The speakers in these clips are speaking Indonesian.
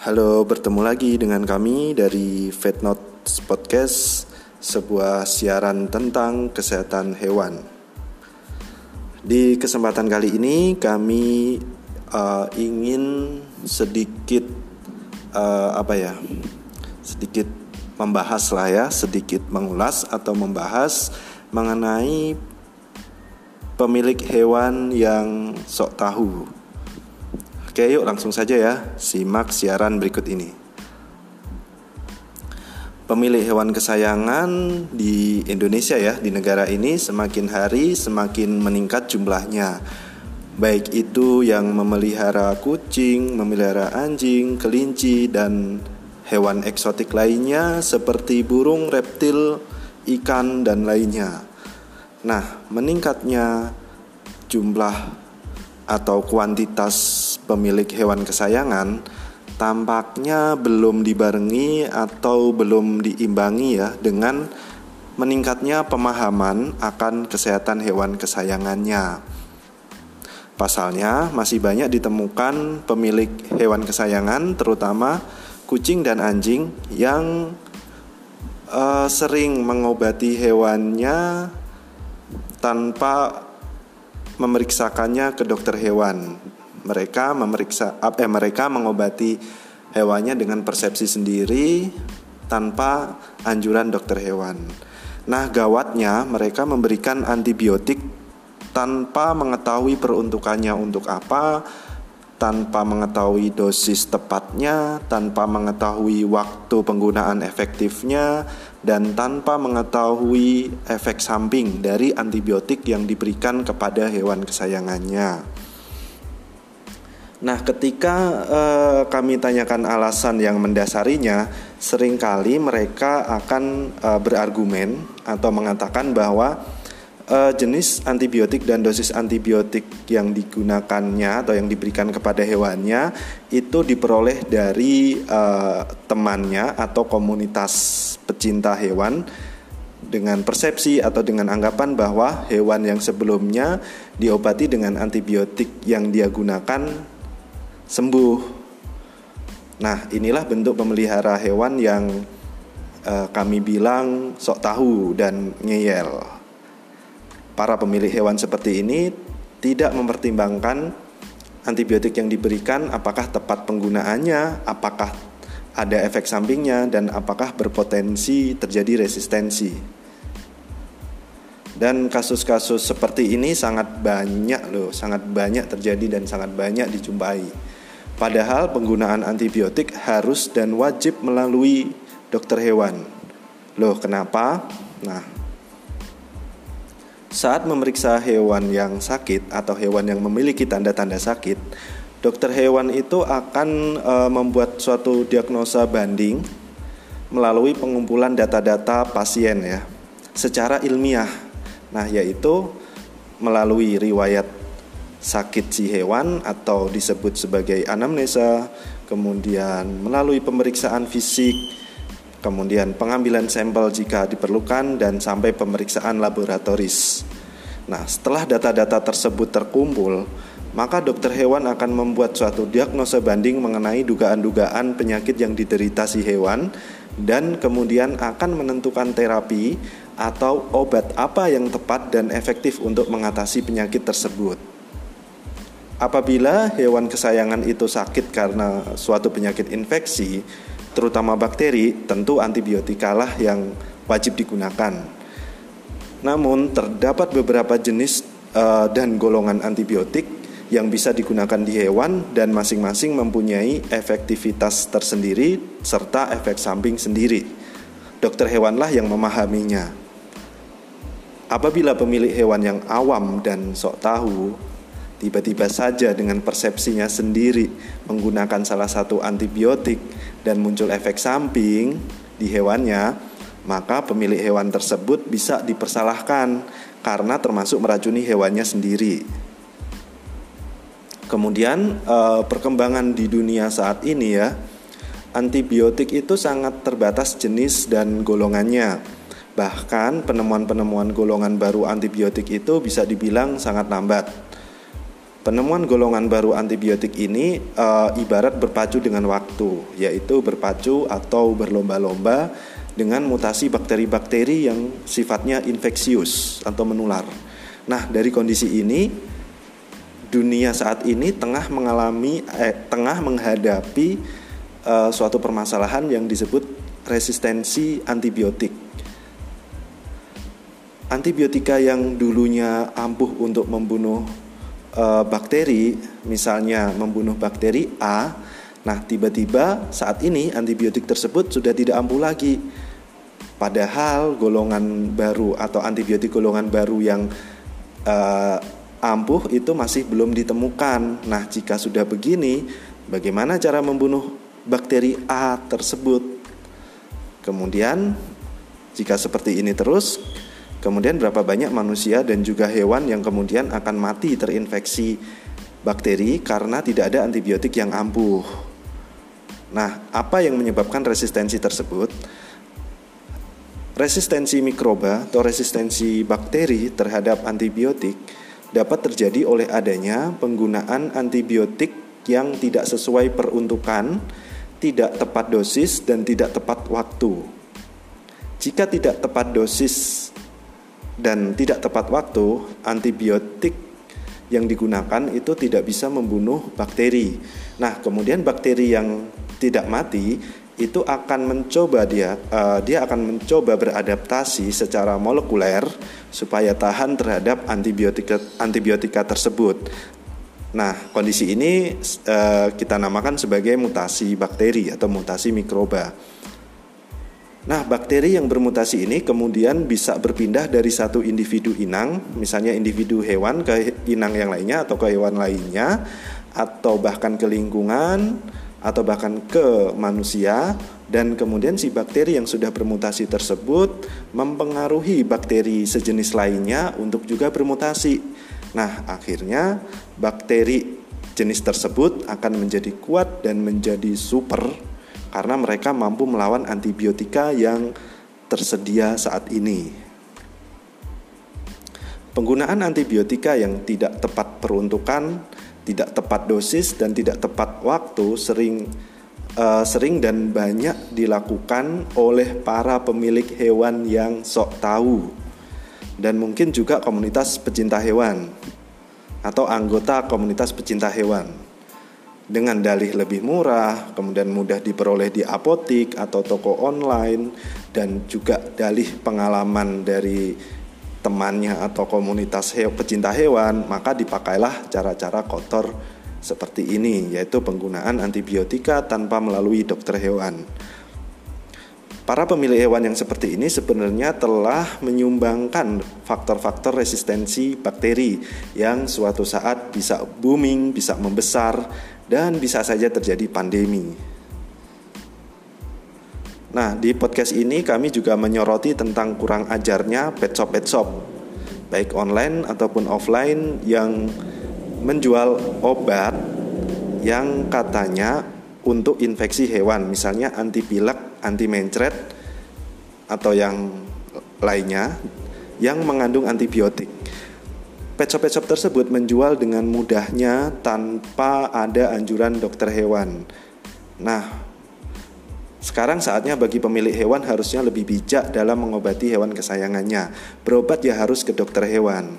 Halo, bertemu lagi dengan kami dari Vet Notes Podcast, sebuah siaran tentang kesehatan hewan. Di kesempatan kali ini kami uh, ingin sedikit uh, apa ya? Sedikit membahas lah ya, sedikit mengulas atau membahas mengenai pemilik hewan yang sok tahu Oke, yuk langsung saja ya, simak siaran berikut ini. Pemilik hewan kesayangan di Indonesia ya, di negara ini semakin hari semakin meningkat jumlahnya. Baik itu yang memelihara kucing, memelihara anjing, kelinci, dan hewan eksotik lainnya seperti burung, reptil, ikan, dan lainnya. Nah, meningkatnya jumlah atau kuantitas pemilik hewan kesayangan tampaknya belum dibarengi atau belum diimbangi ya dengan meningkatnya pemahaman akan kesehatan hewan kesayangannya. Pasalnya masih banyak ditemukan pemilik hewan kesayangan terutama kucing dan anjing yang uh, sering mengobati hewannya tanpa memeriksakannya ke dokter hewan. Mereka memeriksa eh mereka mengobati hewannya dengan persepsi sendiri tanpa anjuran dokter hewan. Nah, gawatnya mereka memberikan antibiotik tanpa mengetahui peruntukannya untuk apa, tanpa mengetahui dosis tepatnya, tanpa mengetahui waktu penggunaan efektifnya, dan tanpa mengetahui efek samping dari antibiotik yang diberikan kepada hewan kesayangannya. Nah, ketika uh, kami tanyakan alasan yang mendasarinya, sering kali mereka akan uh, berargumen atau mengatakan bahwa uh, jenis antibiotik dan dosis antibiotik yang digunakannya atau yang diberikan kepada hewannya itu diperoleh dari uh, temannya atau komunitas pecinta hewan dengan persepsi atau dengan anggapan bahwa hewan yang sebelumnya diobati dengan antibiotik yang dia gunakan sembuh. Nah, inilah bentuk pemelihara hewan yang uh, kami bilang sok tahu dan ngeyel para pemilik hewan seperti ini tidak mempertimbangkan antibiotik yang diberikan apakah tepat penggunaannya, apakah ada efek sampingnya dan apakah berpotensi terjadi resistensi. Dan kasus-kasus seperti ini sangat banyak loh, sangat banyak terjadi dan sangat banyak dijumpai. Padahal penggunaan antibiotik harus dan wajib melalui dokter hewan. Loh, kenapa? Nah, saat memeriksa hewan yang sakit atau hewan yang memiliki tanda-tanda sakit, dokter hewan itu akan e, membuat suatu diagnosa banding melalui pengumpulan data-data pasien ya, secara ilmiah. Nah, yaitu melalui riwayat sakit si hewan atau disebut sebagai anamnesa, kemudian melalui pemeriksaan fisik, kemudian pengambilan sampel jika diperlukan dan sampai pemeriksaan laboratoris. Nah, setelah data-data tersebut terkumpul, maka dokter hewan akan membuat suatu diagnosa banding mengenai dugaan-dugaan penyakit yang diderita si hewan dan kemudian akan menentukan terapi atau obat apa yang tepat dan efektif untuk mengatasi penyakit tersebut. Apabila hewan kesayangan itu sakit karena suatu penyakit infeksi, terutama bakteri, tentu antibiotikalah yang wajib digunakan. Namun terdapat beberapa jenis uh, dan golongan antibiotik yang bisa digunakan di hewan dan masing-masing mempunyai efektivitas tersendiri serta efek samping sendiri. Dokter hewanlah yang memahaminya. Apabila pemilik hewan yang awam dan sok tahu tiba-tiba saja dengan persepsinya sendiri menggunakan salah satu antibiotik dan muncul efek samping di hewannya, maka pemilik hewan tersebut bisa dipersalahkan karena termasuk meracuni hewannya sendiri. Kemudian eh, perkembangan di dunia saat ini ya, antibiotik itu sangat terbatas jenis dan golongannya. Bahkan penemuan-penemuan golongan baru antibiotik itu bisa dibilang sangat lambat Penemuan golongan baru antibiotik ini e, ibarat berpacu dengan waktu, yaitu berpacu atau berlomba-lomba dengan mutasi bakteri-bakteri yang sifatnya infeksius atau menular. Nah, dari kondisi ini dunia saat ini tengah mengalami eh, tengah menghadapi e, suatu permasalahan yang disebut resistensi antibiotik. Antibiotika yang dulunya ampuh untuk membunuh e, bakteri, misalnya membunuh bakteri A, nah tiba-tiba saat ini antibiotik tersebut sudah tidak ampuh lagi. Padahal golongan baru atau antibiotik golongan baru yang e, ampuh itu masih belum ditemukan. Nah, jika sudah begini, bagaimana cara membunuh bakteri A tersebut? Kemudian, jika seperti ini terus, Kemudian berapa banyak manusia dan juga hewan yang kemudian akan mati terinfeksi bakteri karena tidak ada antibiotik yang ampuh. Nah, apa yang menyebabkan resistensi tersebut? Resistensi mikroba atau resistensi bakteri terhadap antibiotik dapat terjadi oleh adanya penggunaan antibiotik yang tidak sesuai peruntukan, tidak tepat dosis, dan tidak tepat waktu. Jika tidak tepat dosis dan tidak tepat waktu, antibiotik yang digunakan itu tidak bisa membunuh bakteri. Nah, kemudian bakteri yang tidak mati itu akan mencoba dia uh, dia akan mencoba beradaptasi secara molekuler supaya tahan terhadap antibiotika antibiotika tersebut. Nah, kondisi ini uh, kita namakan sebagai mutasi bakteri atau mutasi mikroba. Nah, bakteri yang bermutasi ini kemudian bisa berpindah dari satu individu inang, misalnya individu hewan ke inang yang lainnya atau ke hewan lainnya, atau bahkan ke lingkungan, atau bahkan ke manusia, dan kemudian si bakteri yang sudah bermutasi tersebut mempengaruhi bakteri sejenis lainnya untuk juga bermutasi. Nah, akhirnya bakteri jenis tersebut akan menjadi kuat dan menjadi super karena mereka mampu melawan antibiotika yang tersedia saat ini. Penggunaan antibiotika yang tidak tepat peruntukan, tidak tepat dosis dan tidak tepat waktu sering uh, sering dan banyak dilakukan oleh para pemilik hewan yang sok tahu dan mungkin juga komunitas pecinta hewan atau anggota komunitas pecinta hewan dengan dalih lebih murah, kemudian mudah diperoleh di apotik atau toko online, dan juga dalih pengalaman dari temannya atau komunitas he pecinta hewan, maka dipakailah cara-cara kotor seperti ini, yaitu penggunaan antibiotika tanpa melalui dokter hewan. Para pemilik hewan yang seperti ini sebenarnya telah menyumbangkan faktor-faktor resistensi bakteri yang suatu saat bisa booming, bisa membesar, dan bisa saja terjadi pandemi. Nah, di podcast ini kami juga menyoroti tentang kurang ajarnya pet shop pet shop, baik online ataupun offline yang menjual obat yang katanya untuk infeksi hewan, misalnya anti pilek, anti mencret atau yang lainnya yang mengandung antibiotik. Pet shop-pet shop tersebut menjual dengan mudahnya tanpa ada anjuran dokter hewan. Nah, sekarang saatnya bagi pemilik hewan harusnya lebih bijak dalam mengobati hewan kesayangannya. Berobat ya harus ke dokter hewan.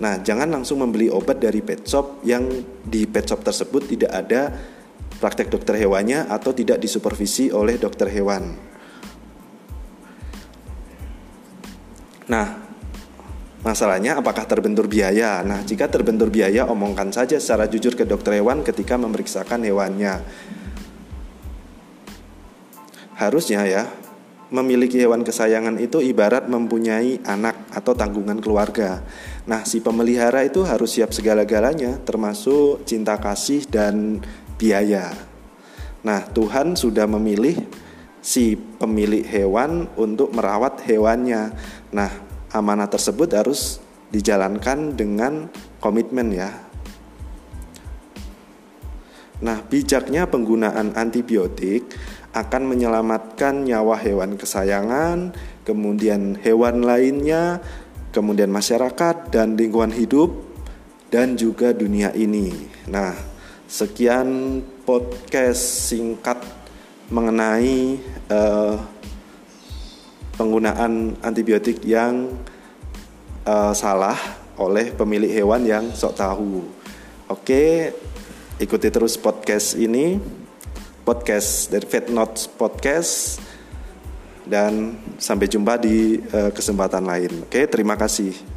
Nah, jangan langsung membeli obat dari pet shop yang di pet shop tersebut tidak ada praktek dokter hewannya atau tidak disupervisi oleh dokter hewan. Nah, Masalahnya apakah terbentur biaya? Nah, jika terbentur biaya, omongkan saja secara jujur ke dokter hewan ketika memeriksakan hewannya. Harusnya ya, memiliki hewan kesayangan itu ibarat mempunyai anak atau tanggungan keluarga. Nah, si pemelihara itu harus siap segala-galanya, termasuk cinta kasih dan biaya. Nah, Tuhan sudah memilih si pemilik hewan untuk merawat hewannya. Nah, amanah tersebut harus dijalankan dengan komitmen ya. Nah, bijaknya penggunaan antibiotik akan menyelamatkan nyawa hewan kesayangan, kemudian hewan lainnya, kemudian masyarakat dan lingkungan hidup dan juga dunia ini. Nah, sekian podcast singkat mengenai uh, penggunaan antibiotik yang uh, salah oleh pemilik hewan yang sok tahu. Oke, ikuti terus podcast ini, podcast dari Vet Notes Podcast, dan sampai jumpa di uh, kesempatan lain. Oke, terima kasih.